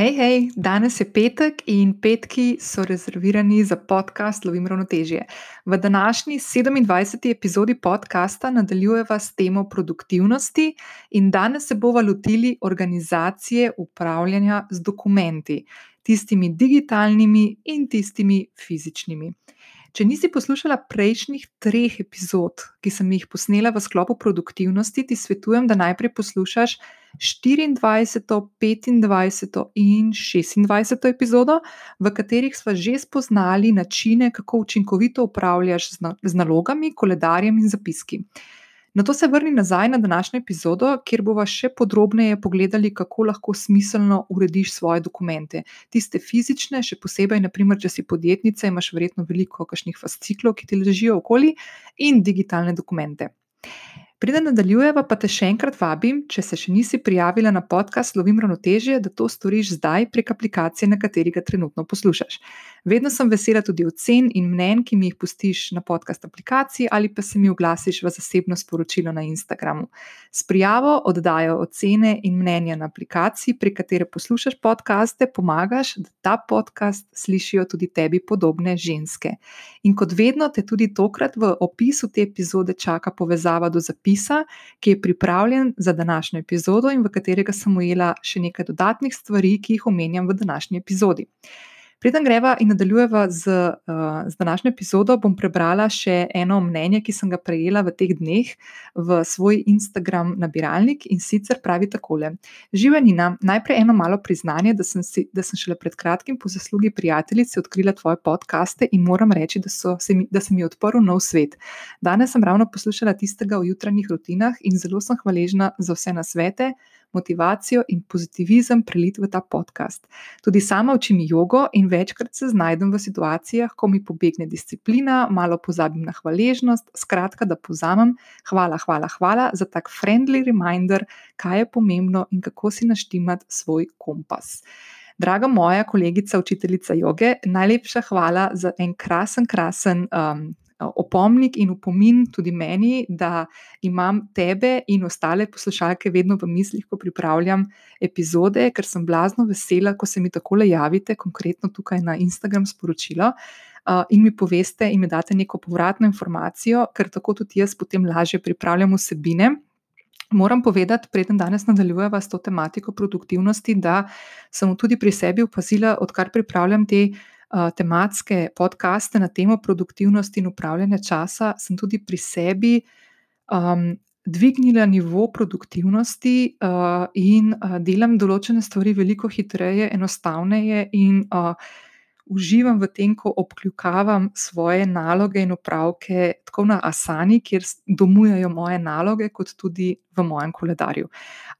Hej, hej, danes je petek in petki so rezervirani za podcast Lovim ravnotežje. V današnji 27. epizodi podcasta nadaljujeva s temo produktivnosti in danes se bomo lotili organizacije upravljanja z dokumenti, tistimi digitalnimi in tistimi fizičnimi. Če nisi poslušala prejšnjih treh epizod, ki sem jih posnela v sklopu produktivnosti, ti svetujem, da najprej poslušaš 24., 25. in 26. epizodo, v katerih smo že spoznali načine, kako učinkovito upravljaš z nalogami, koledarjem in zapiski. Na to se vrni nazaj na današnjo epizodo, kjer bomo še podrobneje pogledali, kako lahko smiselno urediš svoje dokumente. Tiste fizične, še posebej, naprimer, če si podjetnica, imaš verjetno veliko kakšnih fasciklov, ki ti ležijo okoli, in digitalne dokumente. Preden nadaljujeva, pa te še enkrat vabim, če se še nisi prijavila na podcast Lovim ravnotežje, da to storiš zdaj prek aplikacije, na kateri ga trenutno poslušaš. Vedno sem vesela tudi ocen in mnen, ki mi jih pustiš na podcast aplikaciji ali pa se mi oglasiš v zasebno sporočilo na Instagramu. S prijavo oddajo ocene in mnenja na aplikaciji, prek katere poslušaš podcaste, pomagaš, da ta podcast slišijo tudi tebi podobne ženske. In kot vedno, te tudi tokrat v opisu te epizode čaka povezava do zapisa, ki je pripravljen za današnjo epizodo in v katerega sem ujela še nekaj dodatnih stvari, ki jih omenjam v današnji epizodi. Preden greva in nadaljujeva z, uh, z današnjo epizodo, bom prebrala še eno mnenje, ki sem ga prejela v teh dneh v svoj Instagram nabiralnik in sicer pravi takole: Živenina, najprej eno malo priznanje, da sem, si, da sem šele pred kratkim po zaslugi prijateljice odkrila tvoje podkaste in moram reči, da, se mi, da se mi je odprl nov svet. Danes sem ravno poslušala tistega o jutranjih rutinah in zelo sem hvaležna za vse nasvete motivacijo in pozitivizem prelit v ta podcast. Tudi sama učim jogo in večkrat se znajdem v situacijah, ko mi pobegne disciplina, malo pozabim na hvaležnost, skratka, da pozamem, hvala, hvala, hvala za tak friendly reminder, kaj je pomembno in kako si naštimati svoj kompas. Draga moja kolegica, učiteljica joge, najlepša hvala za en krasen, krasen um, opomnik in upomin tudi meni, da imam tebe in ostale poslušalke vedno v mislih, ko pripravljam epizode, ker sem blazno vesela, ko se mi tako javite, konkretno tukaj na Instagram sporočilo. In mi poveste, in mi date neko povratno informacijo, ker tako tudi jaz potem lažje pripravljam vsebine. Moram povedati, preden danes nadaljujeva s to tematiko produktivnosti, da sem tudi pri sebi opazila, odkar pripravljam te tematske podcaste na temo produktivnosti in upravljanja časa, sem tudi pri sebi um, dvignila nivo produktivnosti uh, in uh, delam določene stvari veliko hitreje, enostavneje in uh, uživam v tem, ko obkljukavam svoje naloge in upravke tako na Asani, kjer domujajo moje naloge, kot tudi v mojem koledarju.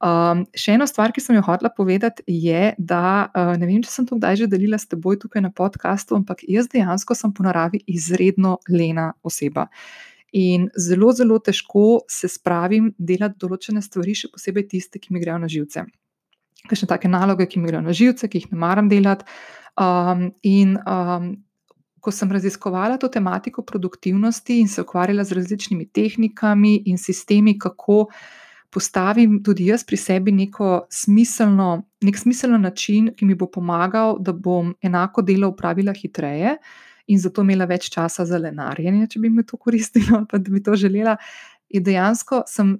Um, še ena stvar, ki sem jo hotela povedati, je, da uh, ne vem, če sem to kdaj že delila s teboj tukaj na podkastu, ampak jaz dejansko sem po naravi izredno lena oseba. In zelo, zelo težko se spravim delati določene stvari, še posebej tiste, ki mi grejo na živce. Kakšne take naloge, ki mi grejo na živce, ki jih ne maram delati. Um, in um, ko sem raziskovala to tematiko produktivnosti in se ukvarjala z različnimi tehnikami in sistemi, kako postavim tudi jaz pri sebi smiselno, nek smiselno način, ki mi bo pomagal, da bom enako delo upravila hitreje. In zato imela več časa za lenarjenje, če bi mi to koristilo, pa da bi to želela. Je dejansko, sem,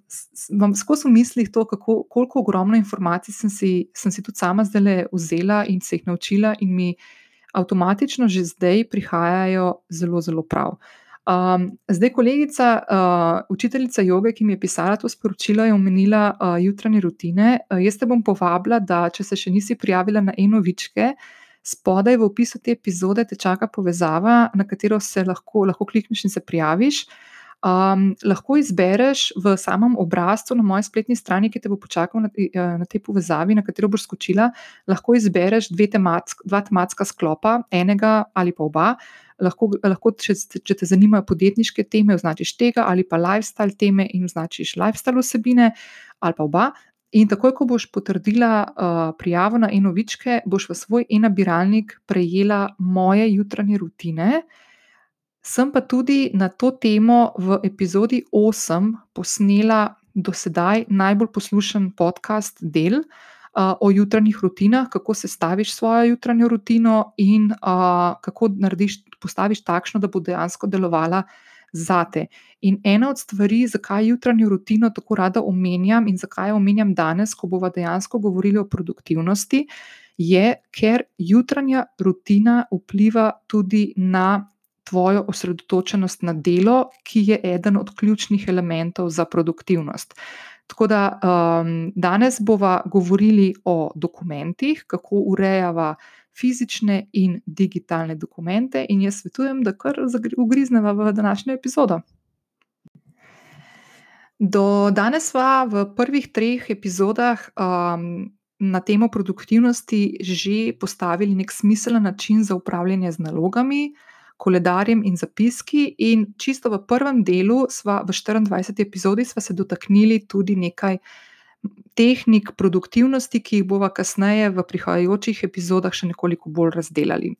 vam skozi v mislih to, kako, koliko ogromno informacij sem si, sem si tudi sama zdaj vzela in se jih naučila, in mi avtomatično že zdaj prihajajo zelo, zelo prav. Um, zdaj, kolegica, uh, učiteljica joge, ki mi je pisala to sporočilo, je omenila uh, jutranje rutine. Uh, jaz te bom povabila, da če se še nisi prijavila na eno vičke, spodaj v opisu te epizode te čaka povezava, na katero se lahko, lahko klikneš in se prijaviš. Um, lahko izbereš v samem obrazcu na moji spletni strani, ki te bo počakal na, eh, na tej povezavi, na katero boš skočila. Lahko izbereš tematsk, dva tematska sklopa, enega ali pa oba. Lahko, lahko če, če te zanimajo podjetniške teme, označiš tega, ali pa lifestyle teme in označiš lifestyle vsebine, ali pa oba. In takoj, ko boš potrdila uh, prijavo na enovičke, boš v svoj e-nabiralnik prejela moje jutranje rutine. Sem pa tudi na to temo v epizodi 8 posnela do sedaj najbolj poslušen podcast del. uh, o jutranjih rutinah, kako se staviš svojo jutranjo rutino in uh, kako narediš, postaviš takšno, da bo dejansko delovala zate. In ena od stvari, zakaj jutranjo rutino tako rada omenjam in zakaj jo omenjam danes, ko bomo dejansko govorili o produktivnosti, je, ker jutranja rutina vpliva tudi na tvojo osredotočenost na delo, ki je eden od ključnih elementov za produktivnost. Tako da um, danes bomo govorili o dokumentih, kako urejava fizične in digitalne dokumente, in jaz svetujem, da kar ugriznemo v današnjo epizodo. Do danes smo v prvih treh epizodah um, na temo produktivnosti že postavili nek smiselen način za upravljanje z nalogami, koledarjem in zapiski. In čisto v prvem delu, sva, v 24. epizodi, smo se dotaknili tudi nekaj tehnik produktivnosti, ki jih bomo kasneje v prihajajočih epizodah še nekoliko bolj razdelali.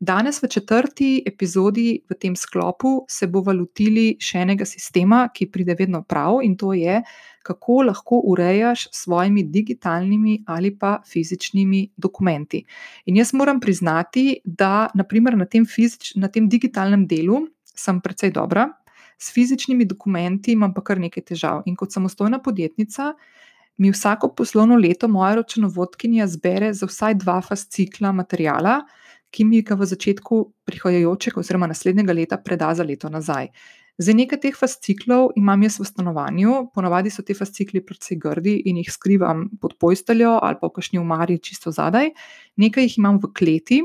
Danes v četrti epizodi v tem sklopu se bomo lotili še enega sistema, ki pride vedno prav, in to je, kako lahko urejaš s svojimi digitalnimi ali pa fizičnimi dokumenti. In jaz moram priznati, da naprimer na tem, fizič, na tem digitalnem delu sem precej dobra, s fizičnimi dokumenti imam pa kar nekaj težav. In kot samostojna podjetnica mi vsako poslovno leto moja računovodkinja zbere za vsaj dva fascikla materijala, ki mi ga v začetku prihajajočega oziroma naslednjega leta preda za leto nazaj. Za nekaj teh fasciklov imam jaz v stanovanju, ponavadi so ti fascikli precej grdi in jih skrivam pod posteljo ali pa v kašni umari čisto zadaj, nekaj jih imam v kleti.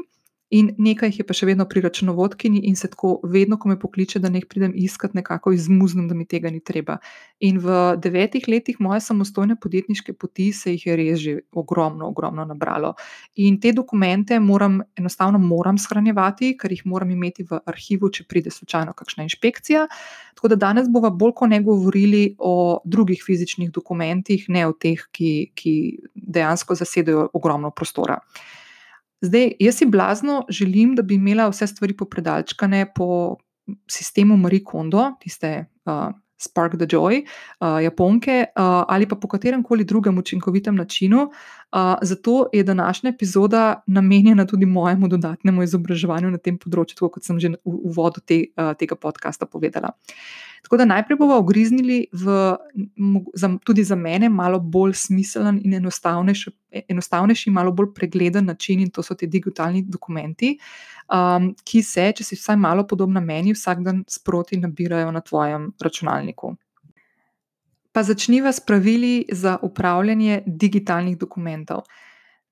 In nekaj jih je pa še vedno pri računovodkinji, in se tako, vedno, ko me pokliče, da neh pridem iskat, nekako izmuznem, da mi tega ni treba. In v devetih letih moje samostojne podjetniške poti se jih je res že ogromno, ogromno nabralo. In te dokumente moram, enostavno moram shranjevati, ker jih moram imeti v arhivu, če pride slučajno kakšna inšpekcija. Tako da danes bomo bolj kot ne govorili o drugih fizičnih dokumentih, ne o teh, ki, ki dejansko zasedajo ogromno prostora. Zdaj, jaz si blazno želim, da bi imela vse stvari popredalčkane po sistemu Marie Kondo, tiste uh, Spark the Joy, uh, Japonke, uh, ali pa po katerem koli drugem učinkovitem načinu. Uh, zato je današnja epizoda namenjena tudi mojemu dodatnemu izobraževanju na tem področju, kot sem že v uvodu te, uh, tega podcasta povedala. Tako da najprej bomo ogriznili v za, tudi za mene malo bolj smiselen in enostavnejši, enostavnejši, malo bolj pregleden način, in to so ti digitalni dokumenti, um, ki se, če si vsaj malo podobna meni, vsak dan sproti nabirajo na tvojem računalniku. Pa začniva s pravili za upravljanje digitalnih dokumentov.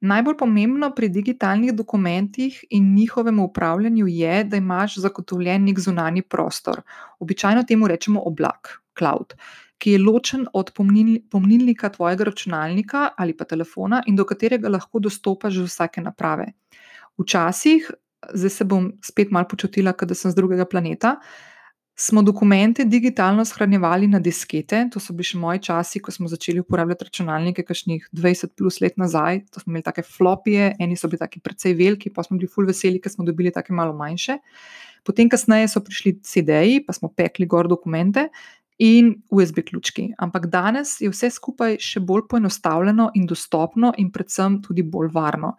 Najbolj pomembno pri digitalnih dokumentih in njihovem upravljanju je, da imaš zagotovljen nek zunanji prostor. Običajno temu rečemo oblak, cloud, ki je ločen od pomnilnika tvojega računalnika ali pa telefona in do katerega lahko dostopaš z vsake naprave. Včasih, zdaj se bom spet malo počutila, da sem z drugega planeta smo dokumente digitalno shranjevali na diskete. To so bili še moji časi, ko smo začeli uporabljati računalnike, kakšnih 20 plus let nazaj. To smo imeli take flopije, eni so bili taki precej veliki, pa smo bili full veseli, ker smo dobili take malo manjše. Potem, kasneje so prišli CD-ji, pa smo pekli gor dokumente in USB ključki. Ampak danes je vse skupaj še bolj poenostavljeno in dostopno, in predvsem tudi bolj varno.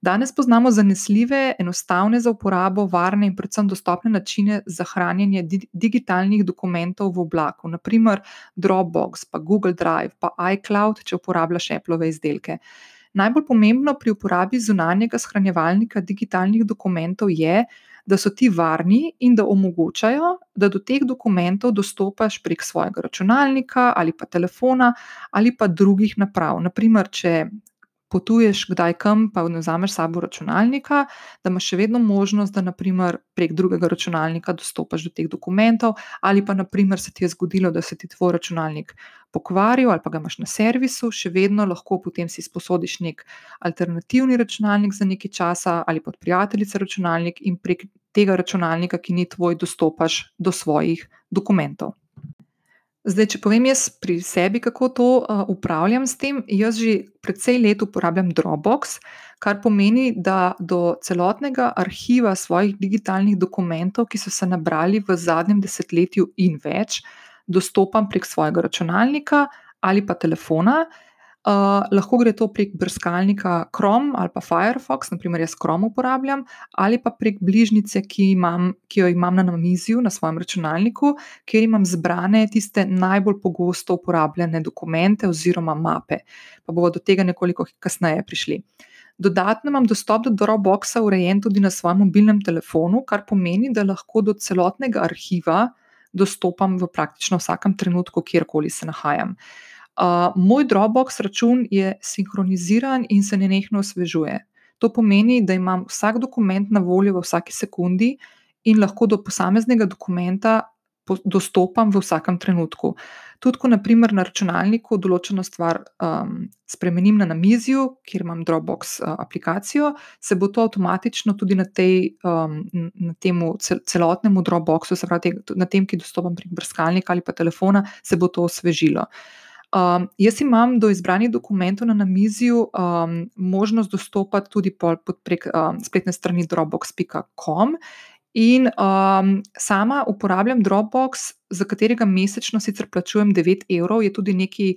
Danes poznamo zanesljive, enostavne za uporabo, varne in predvsem dostopne načine za hranjenje digitalnih dokumentov v oblaku, naprimer Dropbox, pa Google Drive, pa iCloud, če uporabljaš Apple izdelke. Najbolj pomembno pri uporabi zunanjega shranjevalnika digitalnih dokumentov je, da so ti varni in da omogočajo, da do teh dokumentov dostopaš prek svojega računalnika ali pa telefona ali pa drugih naprav. Naprimer, če potuješ kdaj kam, pa ne vzameš sabo računalnika, da imaš še vedno možnost, da naprimer prek drugega računalnika dostopaš do teh dokumentov, ali pa naprimer se ti je zgodilo, da se ti tvoj računalnik pokvaril ali pa ga imaš na servisu, še vedno lahko potem si sposodiš nek alternativni računalnik za nekaj časa ali pa od prijateljice računalnik in prek tega računalnika, ki ni tvoj, dostopaš do svojih dokumentov. Zdaj, če povem jaz pri sebi, kako to uh, upravljam s tem, jaz že precej let uporabljam Dropbox, kar pomeni, da do celotnega arhiva svojih digitalnih dokumentov, ki so se nabrali v zadnjem desetletju in več, dostopam prek svojega računalnika ali pa telefona. Uh, lahko gre to prek brskalnika Chrome ali pa Firefox, naprimer jaz Chrome uporabljam, ali pa prek bližnjice, ki, imam, ki jo imam na namizju na svojem računalniku, kjer imam zbrane tiste najbolj pogosto uporabljene dokumente oziroma mape. Pa bomo do tega nekoliko kasneje prišli. Dodatno imam dostop do Dropboxa urejen tudi na svojem mobilnem telefonu, kar pomeni, da lahko do celotnega arhiva dostopam v praktično vsakem trenutku, kjerkoli se nahajam. Uh, moj Dropbox račun je sinhroniziran in se nenehno osvežuje. To pomeni, da imam vsak dokument na voljo v vsaki sekundi in lahko do posameznega dokumenta dostopam v vsakem trenutku. Tudi, ko naprimer na računalniku določeno stvar um, spremenim na namizju, kjer imam Dropbox uh, aplikacijo, se bo to avtomatično tudi na, tej, um, na tem celotnem Dropboxu, se pravi na tem, ki dostopam prek brskalnika ali pa telefona, se bo to osvežilo. Um, jaz imam do izbranih dokumentov na namizju um, možnost dostopati tudi prek um, spletne strani dropbox.com. In um, sama uporabljam Dropbox za katerega mesečno sicer plačujem 9 evrov, je tudi neki,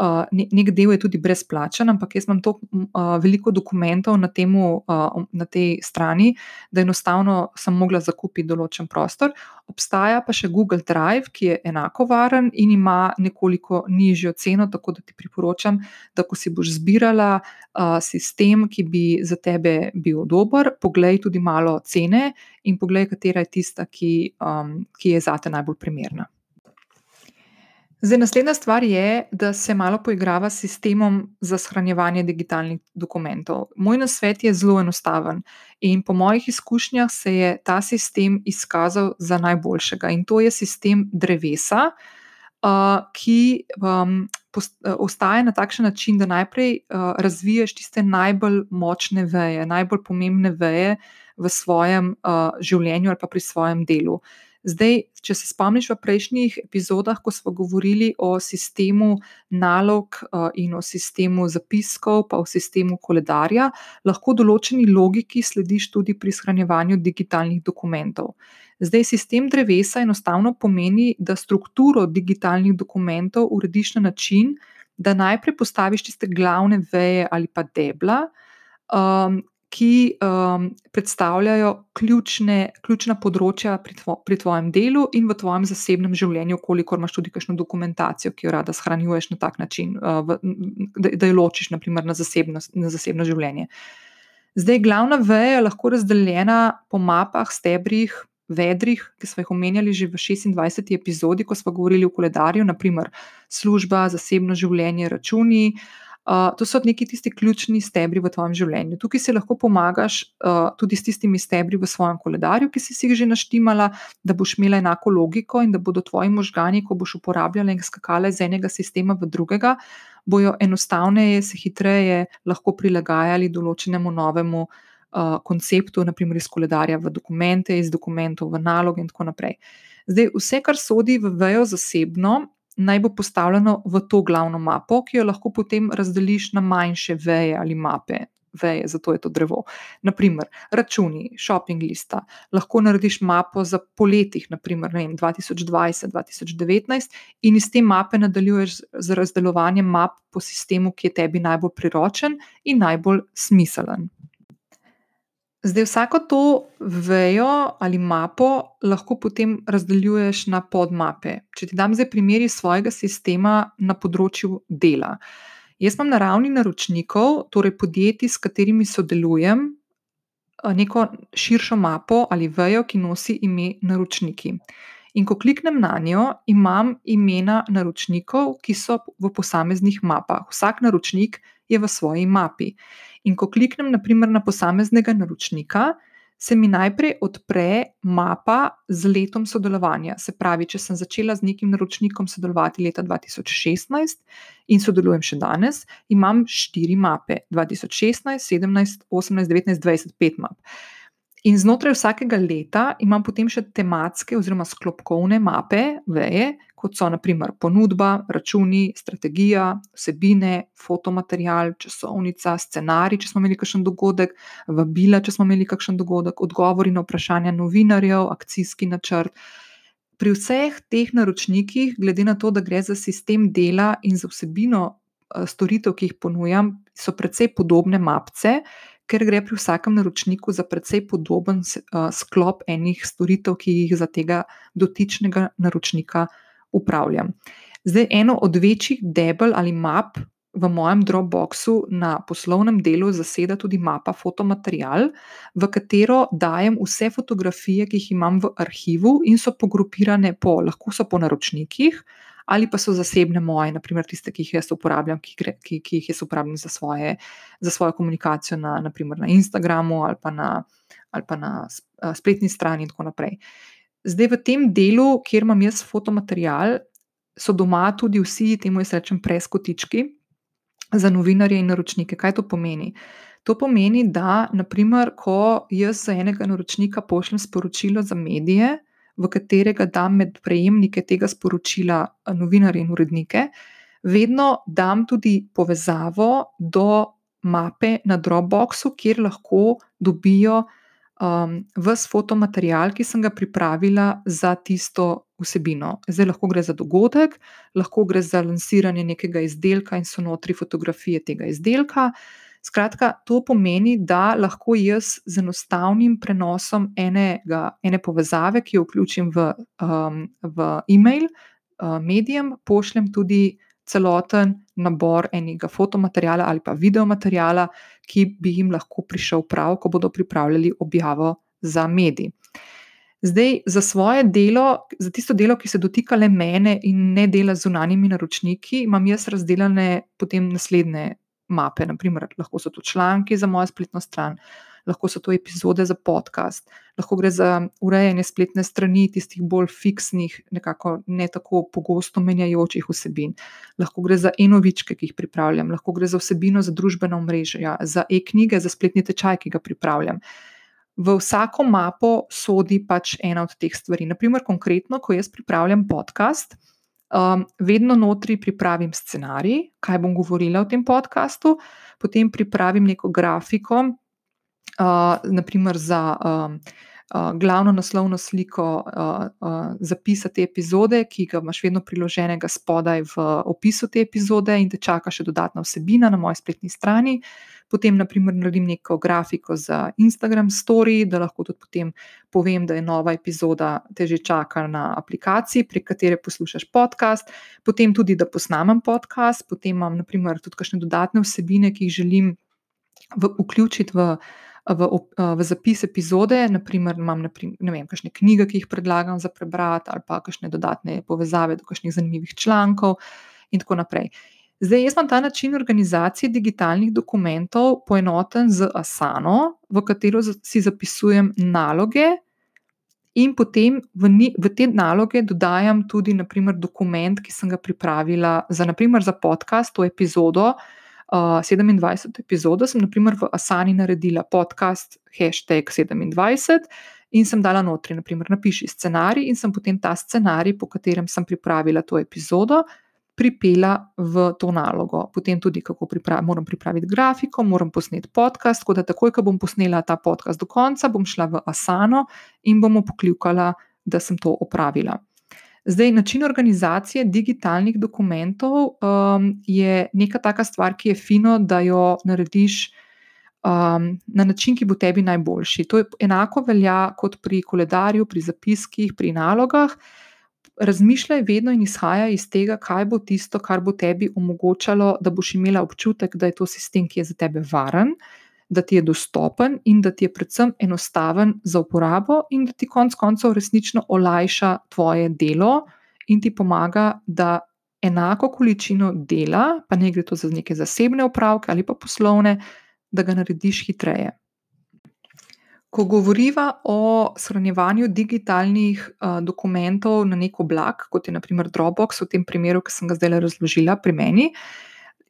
uh, nek del je tudi brezplačen, ampak jaz imam tako uh, veliko dokumentov na, temu, uh, na tej strani, da enostavno sem mogla zakupiti določen prostor. Obstaja pa še Google Drive, ki je enako varen in ima nekoliko nižjo ceno, tako da ti priporočam, da ko si boš zbirala uh, sistem, ki bi za tebe bil dober, poglej tudi malo cene in poglej, katera je tista, ki, um, ki je zate najbolj primerna. Zdaj, naslednja stvar je, da se malo poigrava s sistemom za shranjevanje digitalnih dokumentov. Moj nasvet je zelo enostaven in po mojih izkušnjah se je ta sistem izkazal za najboljšega in to je sistem drevesa, ki um, ostaja na takšen način, da najprej razviješ tiste najbolj močne veje, najbolj pomembne veje v svojem življenju ali pa pri svojem delu. Zdaj, če se spomniš v prejšnjih epizodah, ko smo govorili o sistemu nalog in o sistemu zapiskov, pa o sistemu koledarja, lahko določeni logiki slediš tudi pri shranjevanju digitalnih dokumentov. Zdaj, sistem drevesa enostavno pomeni, da strukturo digitalnih dokumentov urediš na način, da najprej postaviš tiste glavne veje ali pa debla, um, ki um, predstavljajo ključne, ključna področja pri, tvo, pri tvojem delu in v tvojem zasebnem življenju, kolikor imaš tudi kakšno dokumentacijo, ki jo rada shranjuješ na tak način, uh, v, da, da jo ločiš naprimer, na, zasebno, na zasebno življenje. Zdaj, glavna veja je lahko razdeljena po mapah, stebrih, vedrih, ki smo jih omenjali že v 26. epizodi, ko smo govorili o koledarju, naprimer služba, zasebno življenje, računi. Uh, Uh, to so neki tisti ključni stebri v tvojem življenju. Tukaj si lahko pomagaš uh, tudi s tistimi stebri v svojem koledarju, ki si jih že naštimala, da boš imela enako logiko in da bodo tvoji možgani, ko boš uporabljala in skakala iz enega sistema v drugega, bojo enostavneje, se hitreje lahko prilagajali določenemu novemu uh, konceptu, naprimer iz koledarja v dokumente, iz dokumentov v naloge in tako naprej. Zdaj, vse, kar sodi v vejo zasebno, naj bo postavljeno v to glavno mapo, ki jo lahko potem razdeliš na manjše veje ali mape. Veje, zato je to drevo. Naprimer, računi, shopping lista. Lahko narediš mapo za poletjih, naprimer vem, 2020-2019, in iz te mape nadaljuješ z razdelovanjem map po sistemu, ki je tebi najbolj priročen in najbolj smiselen. Zdaj, vsako to vejo ali mapo lahko potem razdeljuješ na podmape. Če ti dam zdaj primer iz svojega sistema na področju dela. Jaz imam na ravni naročnikov, torej podjetij, s katerimi sodelujem, neko širšo mapo ali vejo, ki nosi ime naročniki. In ko kliknem na njo, imam imena naročnikov, ki so v posameznih mapah. Vsak naročnik je v svoji mapi. In ko kliknem naprimer, na posameznega naročnika, se mi najprej odpre mapa z letom sodelovanja. Se pravi, če sem začela z nekim naročnikom sodelovati leta 2016 in sodelujem še danes, imam štiri mape: 2016, 17, 18, 19, 20, 5 map. In znotraj vsakega leta imam potem še tematske oziroma sklopkovne mape, veje, kot so naprimer ponudba, računi, strategija, vsebine, fotomaterial, časovnica, scenarij, če smo imeli kakšen dogodek, vabila, če smo imeli kakšen dogodek, odgovori na vprašanja novinarjev, akcijski načrt. Pri vseh teh naročnikih, glede na to, da gre za sistem dela in za vsebino storitev, ki jih ponujam, so precej podobne mapce, ker gre pri vsakem naročniku za precej podoben sklop enih storitev, ki jih za tega dotičnega naročnika upravljam. Zdaj, eno od večjih debel ali map v mojem Dropboxu na poslovnem delu zaseda tudi mapa fotomaterial, v katero dajem vse fotografije, ki jih imam v arhivu in so pogrupirane po, lahko so po naročnikih. Ali pa so zasebne moje, naprimer tiste, ki jih jaz uporabljam, ki, ki, ki jih jaz uporabljam za, svoje, za svojo komunikacijo na, naprimer na Instagramu ali pa na, ali pa na spletni strani, in tako naprej. Zdaj, v tem delu, kjer imam jaz fotomaterial, so doma tudi vsi, temu jaz rečem, preskotički, za novinarje in naročnike. Kaj to pomeni? To pomeni, da, naprimer, ko jaz za enega naročnika pošljem sporočilo za medije, v katerega dam med prejemnike tega sporočila novinarje in urednike, vedno dam tudi povezavo do mape na Dropboxu, kjer lahko dobijo um, vse fotomaterial, ki sem ga pripravila za tisto vsebino. Zdaj lahko gre za dogodek, lahko gre za lansiranje nekega izdelka in so notri fotografije tega izdelka. Skratka, to pomeni, da lahko jaz z enostavnim prenosom enega, ene povezave, ki jo vključim v, um, v e-mail, uh, medijem, pošljem tudi celoten nabor enega fotomateriala ali pa videomateriala, ki bi jim lahko prišel prav, ko bodo pripravljali objavo za medij. Zdaj, za svoje delo, za tisto delo, ki se dotika le mene in ne dela z zunanjimi naročniki, imam jaz razdeljene potem naslednje mape. Naprimer, lahko so to članki za mojo spletno stran, lahko so to epizode za podcast, lahko gre za urejanje spletne strani, tistih bolj fiksnih, nekako ne tako pogosto menjajočih vsebin. Lahko gre za enovičke, ki jih pripravljam, lahko gre za vsebino za družbena omrežja, za e-knjige, za spletni tečaj, ki ga pripravljam v vsako mapo sodi pač ena od teh stvari. Naprimer, konkretno, ko jaz pripravljam podcast, um, vedno notri pripravim scenarij, kaj bom govorila v tem podkastu, potem pripravim neko grafiko, uh, naprimer za. Um, Uh, glavno naslovno sliko uh, uh, zapisa te epizode, ki ga imaš vedno priloženega spodaj v opisu te epizode, in te čaka še dodatna vsebina na moji spletni strani. Potem, naprimer, naredim neko grafiko za Instagram Story, da lahko tudi potem povem, da je nova epizoda te že čaka na aplikaciji, prek katere poslušaš podcast. Potem tudi, da posnamem podcast, potem imam, naprimer, tudi kakšne dodatne vsebine, ki jih želim v, vključiti v v, v zapis epizode, naprimer, imam naprimer, ne vem, kakšne knjige, ki jih predlagam za prebrati, ali pa kakšne dodatne povezave do kakšnih zanimivih člankov, in tako naprej. Zdaj, jaz imam ta način organizacije digitalnih dokumentov poenoten z Asano, v katero si zapisujem naloge. In potem v, ni, v te naloge dodajam tudi, naprimer, dokument, ki sem ga pripravila za, naprimer, za podcast, to epizodo, uh, 27. epizodo sem naprimer v Asani naredila podcast hashtag 27 in sem dala notri, naprimer, napiši scenarij in sem potem ta scenarij, po katerem sem pripravila to epizodo, pripela v to nalogo. Potem tudi, kako pripravi, moram pripraviti grafiko, moram posneti podcast, tako da takoj, ko bom posnela ta podcast do konca, bom šla v Asano in bomo pokljukala, da sem to opravila. Zdaj, način organizacije digitalnih dokumentov um, je neka taka stvar, ki je fino, da jo narediš um, na način, ki bo tebi najboljši. To je enako velja kot pri koledarju, pri zapiskih, pri nalogah. Razmišljaj vedno in izhaja iz tega, kaj bo tisto, kar bo tebi omogočalo, da boš imela občutek, da je to sistem, ki je za tebe varen, da ti je dostopen in da ti je predvsem enostaven za uporabo, in da ti konec koncev resnično olajša tvoje delo in ti pomaga, da enako količino dela, pa ne gre to za neke zasebne upravke ali pa poslovne, da ga narediš hitreje. Ko govoriva o shranjevanju digitalnih uh, dokumentov na nek oblak, kot je naprimer Dropbox, v tem primeru, ki sem ga zdaj razložila pri meni,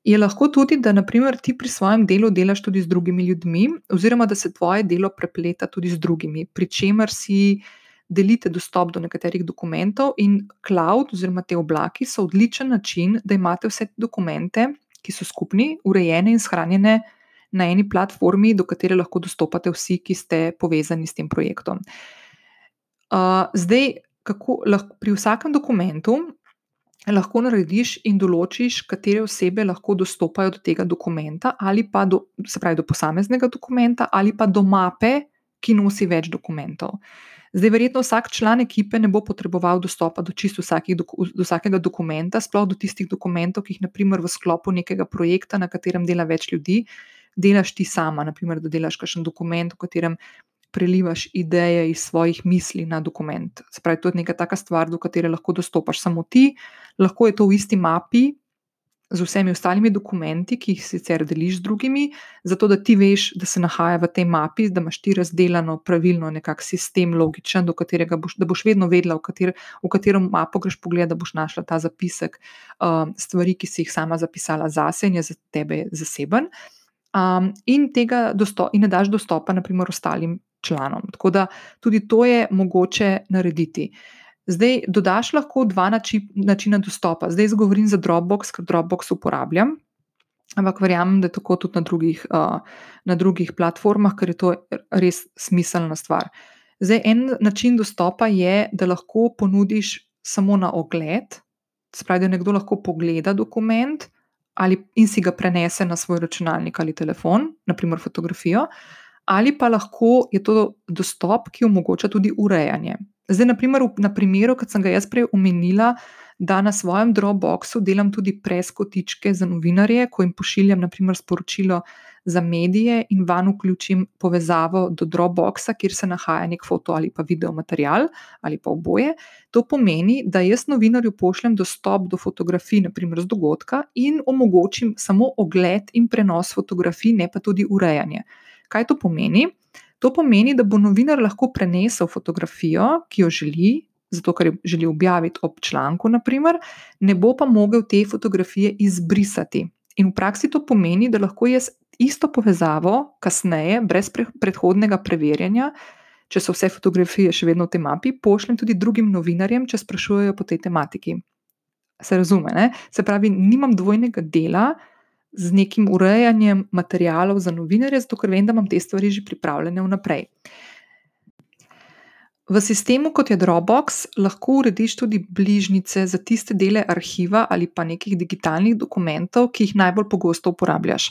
je lahko tudi, da naprimer, ti pri svojem delu delaš tudi z drugimi ljudmi, oziroma da se tvoje delo prepleta tudi z drugimi, pri čemer si delite dostop do nekaterih dokumentov, in cloud, oziroma te oblaki, so odličen način, da imate vse dokumente, ki so skupni, urejene in shranjene na eni platformi, do katere lahko dostopate vsi, ki ste povezani s tem projektom. Uh, zdaj, kako lahko pri vsakem dokumentu lahko narediš in določiš, katere osebe lahko dostopajo do tega dokumenta, ali pa do, se pravi, do posameznega dokumenta, ali pa do mape, ki nosi več dokumentov. Zdaj, verjetno vsak član ekipe ne bo potreboval dostopa do čisto vsakih, do vsakega dokumenta, sploh do tistih dokumentov, ki jih, naprimer, v sklopu nekega projekta, na katerem dela več ljudi, delaš ti sama. Naprimer, da delaš kakšen dokument, v katerem prelivaš ideje iz svojih misli na dokument. Spravi, to je neka taka stvar, do katere lahko dostopaš samo ti, lahko je to v isti mapi, z vsemi ostalimi dokumenti, ki jih sicer deliš z drugimi, zato da ti veš, da se nahaja v tej mapi, da imaš ti razdeljeno pravilno nekak sistem, logičen, do katerega boš, boš vedno vedela, v, kater, v katero mapo greš pogled, da boš našla ta zapisek, um, stvari, ki si jih sama zapisala zase in je za tebe zaseben. Um, in tega dosto, in ne daš dostopa, naprimer, ostalim članom. Tako da tudi to je mogoče narediti. Zdaj, dodaš lahko dva nači, načina dostopa. Zdaj, govorim za Dropbox, ker Dropbox uporabljam, ampak verjamem, da je tako tudi na drugih, uh, na drugih platformah, ker je to res smiselna stvar. Zdaj, en način dostopa je, da lahko ponudiš samo na ogled, spravi, da nekdo lahko pogleda dokument ali, in si ga prenese na svoj računalnik ali telefon, naprimer fotografijo, ali pa lahko je to dostop, ki omogoča tudi urejanje. Zdaj, na, primer, na primeru, kot sem ga jaz prej omenila, da na svojem Dropboxu delam tudi preskotičke za novinarje, ko jim pošiljam naprimer, sporočilo za medije in van vključim povezavo do Dropboxa, kjer se nahaja nek foto ali pa video material ali pa oboje. To pomeni, da jaz novinarju pošljem dostop do fotografij, naprimer z dogodka, in omogočim samo ogled in prenos fotografij, ne pa tudi urejanje. Kaj to pomeni? To pomeni, da bo novinar lahko prenesel fotografijo, ki jo želi, zato ker jo želi objaviti ob članku, naprimer, ne bo pa mogel te fotografije izbrisati. In v praksi to pomeni, da lahko jaz isto povezavo kasneje, brez pre predhodnega preverjanja, če so vse fotografije še vedno v tej mapi, pošljem tudi drugim novinarjem, če sprašujejo po tej tematiki. Se razume, ne? se pravi, nimam dvojnega dela z nekim urejanjem materijalov za novinarje, zato ker vem, da imam te stvari že pripravljene vnaprej. V sistemu, kot je Dropbox, lahko urediš tudi bližnjice za tiste dele arhiva ali pa nekih digitalnih dokumentov, ki jih najbolj pogosto uporabljaš.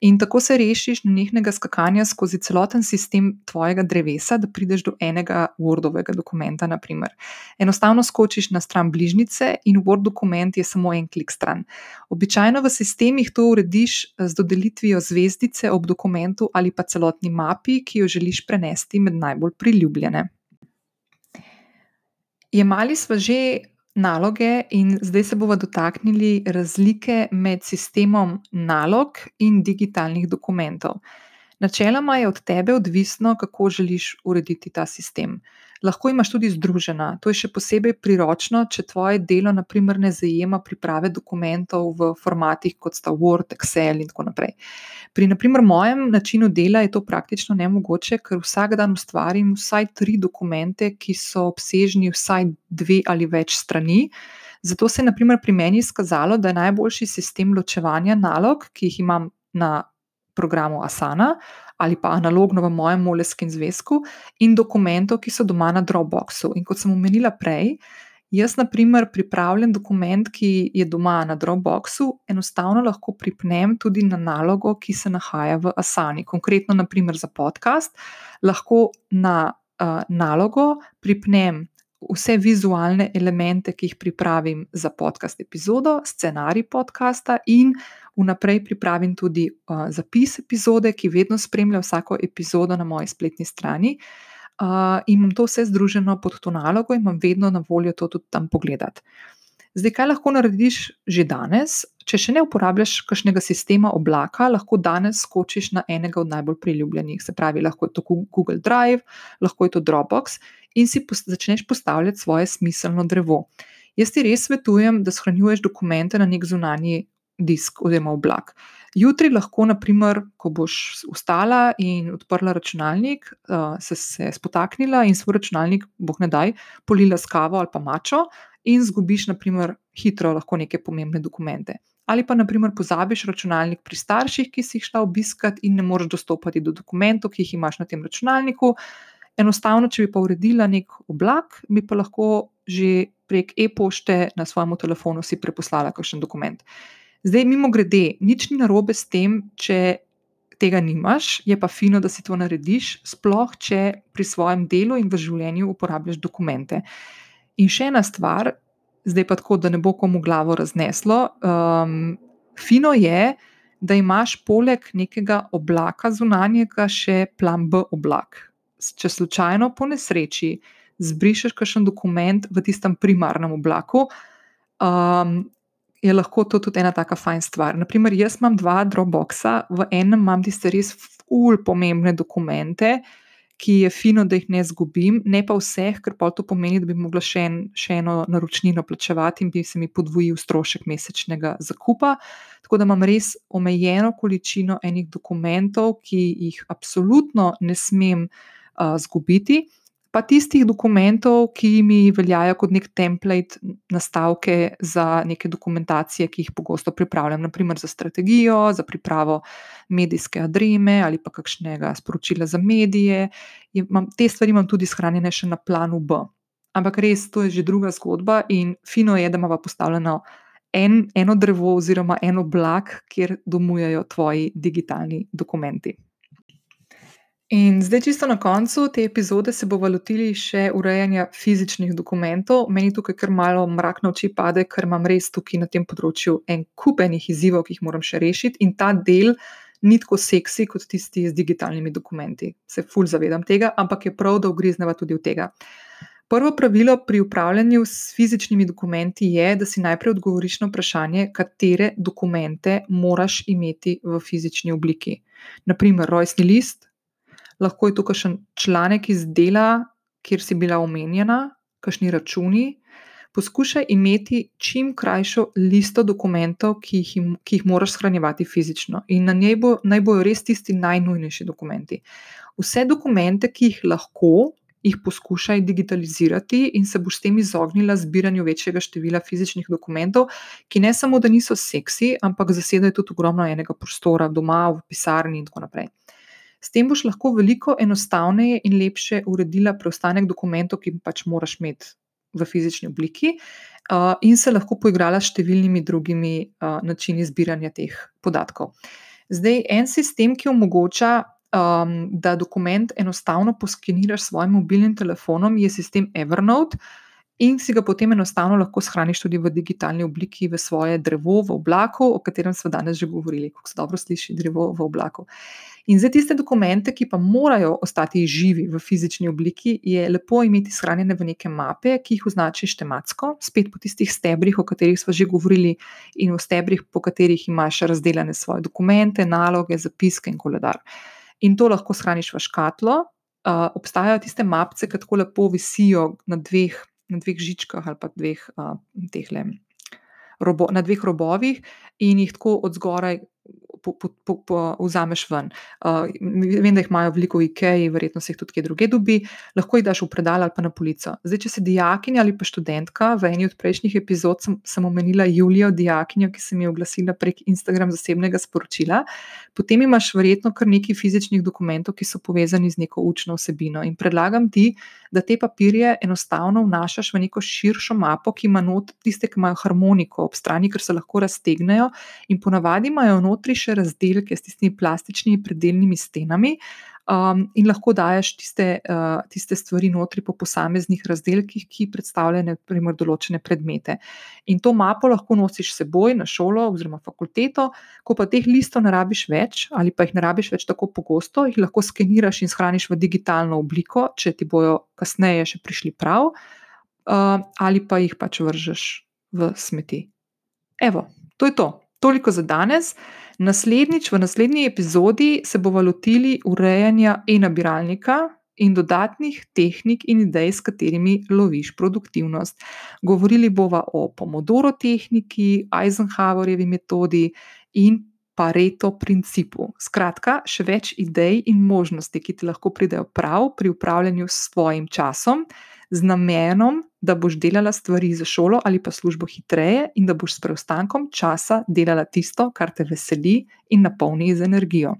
In tako se rešiš nehnega skakanja skozi celoten sistem tvojega drevesa, da prideš do enega Wordovega dokumenta. Naprimer. Enostavno skočiš na stran bližnjice in Word dokument je samo en klik stran. Običajno v sistemih to urediš z dodelitvijo zvezdice ob dokumentu ali pa celotni mapi, ki jo želiš prenesti med najbolj priljubljene. Jemali smo že naloge in zdaj se bomo dotaknili razlike med sistemom nalog in digitalnih dokumentov. Načeloma je od tebe odvisno, kako želiš urediti ta sistem. Lahko imaš tudi združena. To je še posebej priročno, če tvoje delo naprimer, ne zajema priprave dokumentov v formatih kot sta Word, Excel in tako naprej. Pri naprimer, mojem načinu dela je to praktično nemogoče, ker vsak dan ustvarim vsaj tri dokumente, ki so obsežni vsaj dve ali več strani. Zato se je naprimer, pri meni izkazalo, da je najboljši sistem ločevanja nalog, ki jih imam na programu Asana ali pa analogno v mojem moleskem zvezku, in dokumentov, ki so doma na Dropboxu. In kot sem omenila prej, jaz, na primer, pripravljen dokument, ki je doma na Dropboxu, enostavno lahko pripnem tudi na nalogo, ki se nahaja v Asani. Konkretno, naprimer, za podcast, lahko na uh, nalogo pripnem vse vizualne elemente, ki jih pripravim za podcast epizodo, scenarij podcasta in vnaprej pripravim tudi uh, zapis epizode, ki vedno spremlja vsako epizodo na moji spletni strani. Uh, in imam to vse združeno pod to nalogo, in imam vedno na voljo to tudi tam pogledati. Zdaj, kaj lahko narediš že danes? Če še ne uporabljaš kakšnega sistema oblaka, lahko danes skočiš na enega od najbolj priljubljenih. Se pravi, lahko je to Google Drive, lahko je to Dropbox in si pos začneš postavljati svoje smiselno drevo. Jaz ti res svetujem, da shranjuješ dokumente na nek zunanji disk oziroma oblak. Jutri lahko, naprimer, ko boš vstala in odprla računalnik, uh, se, se spotaknila in svoj računalnik, boh ne daj, polila s kavo ali pa mačo in zgubiš, naprimer, hitro lahko neke pomembne dokumente. Ali pa, naprimer, pozabiš računalnik pri starših, ki si jih šla obiskati in ne moreš dostopati do dokumentov, ki jih imaš na tem računalniku. Enostavno, če bi pa uredila nek oblak, bi pa lahko že prek e-pošte na svojem telefonu si preposlala kakšen dokument. Zdaj, mimo grede, nič ni narobe s tem, če tega nimaš, je pa fino, da si to narediš, sploh če pri svojem delu in v življenju uporabljaš dokumente. In še ena stvar, zdaj pa tako, da ne bo komu glavo razneslo. Um, fino je, da imaš poleg nekega oblaka zunanjega še plan B oblak. Če slučajno po nesreči zbrišeš kakšen dokument v tistem primarnem oblaku, um, je lahko to tudi ena taka fajn stvar. Naprimer, jaz imam dva Dropboxa, v enem imam tiste res ful pomembne dokumente, ki je fino, da jih ne zgubim, ne pa vseh, ker pa to pomeni, da bi mogla še, en, še eno naročnino plačevati in bi se mi podvojil strošek mesečnega zakupa. Tako da imam res omejeno količino enih dokumentov, ki jih absolutno ne smem uh, zgubiti pa tistih dokumentov, ki mi veljajo kot nek template, nastavke za neke dokumentacije, ki jih pogosto pripravljam, naprimer za strategijo, za pripravo medijske adreme ali pa kakšnega sporočila za medije. Imam, te stvari imam tudi shranjene še na planu B. Ampak res, to je že druga zgodba in fino je, da imamo postavljeno. En, eno drevo, oziroma eno oblak, kjer domujejo tvoji digitalni dokumenti. In zdaj, čisto na koncu te epizode, se bomo lotili še urejanja fizičnih dokumentov. Meni tukaj kar malo mrak na oči pade, ker imam res tukaj na tem področju en kup enih izzivov, ki jih moram še rešiti, in ta del ni tako seksi kot tisti z digitalnimi dokumenti. Se fulj zavedam tega, ampak je prav, da ugrizneva tudi v tega. Prvo pravilo pri upravljanju s fizičnimi dokumenti je, da si najprej odgovoriš na vprašanje, katere dokumente moraš imeti v fizični obliki. Naprimer, rojstni list, lahko je to kakšen članek iz dela, kjer si bila omenjena, kakšni računi. Poskušaj imeti čim krajšo listo dokumentov, ki jih, ki jih moraš shranjevati fizično, in na njej bo, naj bojo res tisti najnujnejši dokumenti. Vse dokumente, ki jih lahko, jih poskušaj digitalizirati, in se boš s tem izognila zbiranju večjega števila fizičnih dokumentov, ki ne samo, da niso seksi, ampak zasedajo tudi ogromno enega prostora doma, v pisarni in tako naprej. S tem boš lahko veliko enostavneje in lepše uredila preostanek dokumentov, ki pač moraš imeti v fizični obliki, uh, in se lahko poigrala s številnimi drugimi uh, načini zbiranja teh podatkov. Zdaj, en sistem, ki omogoča, um, da dokument enostavno poskeniraš s svojim mobilnim telefonom, je sistem Evernote. In si ga potem enostavno lahko shraniš tudi v digitalni obliki, v svoje drevo v oblaku, o katerem smo danes že govorili, kako se dobro sliši drevo v oblaku. In za tiste dokumente, ki pa morajo ostati živi v fizični obliki, je lepo imeti shranjene v neke mape, ki jih označiš tematsko, spet po tistih stebrih, o katerih smo že govorili, in v stebrih, po katerih imaš razdeljene svoje dokumente, naloge, zapiske in koledar. In to lahko shraniš v škatlo. Uh, obstajajo tiste mapice, ki tako lepo visijo na dveh, na dveh žičkah ali pa dveh, uh, tehle, robo, na dveh robovih, in jih tako od zgoraj vzameš ven. Uh, vem, da jih imajo veliko v IKEA, verjetno se jih tudi kje druge dobi, lahko jih daš v predal ali pa na polico. Zdaj, če si dijakinja ali pa študentka, v eni od prejšnjih epizod sem, sem omenila Julijo, dijakinjo, ki se mi je oglasila prek Instagram zasebnega sporočila. Potem imaš verjetno kar nekaj fizičnih dokumentov, ki so povezani z neko učno vsebino. In predlagam ti, da te papirje enostavno vnašaš v neko širšo mapo, ki ima not tiste, ki imajo harmoniko ob strani, ker se lahko raztegnejo in ponavadi imajo notri še razdelke s tistimi plastičnimi predeljnimi stenami. Um, in lahko daješ tiste, uh, tiste stvari notri po posameznih razdelkih, ki predstavljajo naprimer, določene predmete. In to mapo lahko nosiš seboj na šolo oziroma fakulteto, ko pa teh listov ne rabiš več, ali pa jih ne rabiš več tako pogosto, jih lahko skeniraš in shraniš v digitalno obliko, če ti bojo kasneje še prišli prav, uh, ali pa jih pač vržeš v smeti. Evo, to je to. Toliko za danes. Naslednjič, v naslednji epizodi, se bomo lotili urejanja e-nabiralnika in dodatnih tehnik in idej, s katerimi loviš produktivnost. Govorili bomo o Pomodoro tehniki, Eisenhowerjevi metodi in Pareto principu. Skratka, še več idej in možnosti, ki ti lahko pridejo prav pri upravljanju s svojim časom z namenom, da boš delala stvari za šolo ali pa službo hitreje in da boš s preostankom časa delala tisto, kar te veseli in napolni z energijo.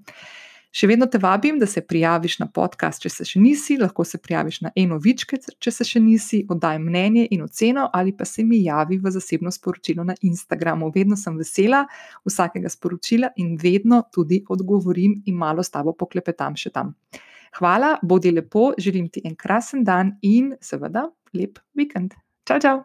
Še vedno te vabim, da se prijaviš na podcast, če se še nisi, lahko se prijaviš na eno vičke, če se še nisi, oddaj mnenje in oceno, ali pa se mi javi v zasebno sporočilo na Instagramu. Vedno sem vesela vsakega sporočila in vedno tudi odgovorim in malo s tabo poklepetam še tam. Hvala, bodi lepo, želim ti en krasen dan in seveda lep vikend. Čau, čau!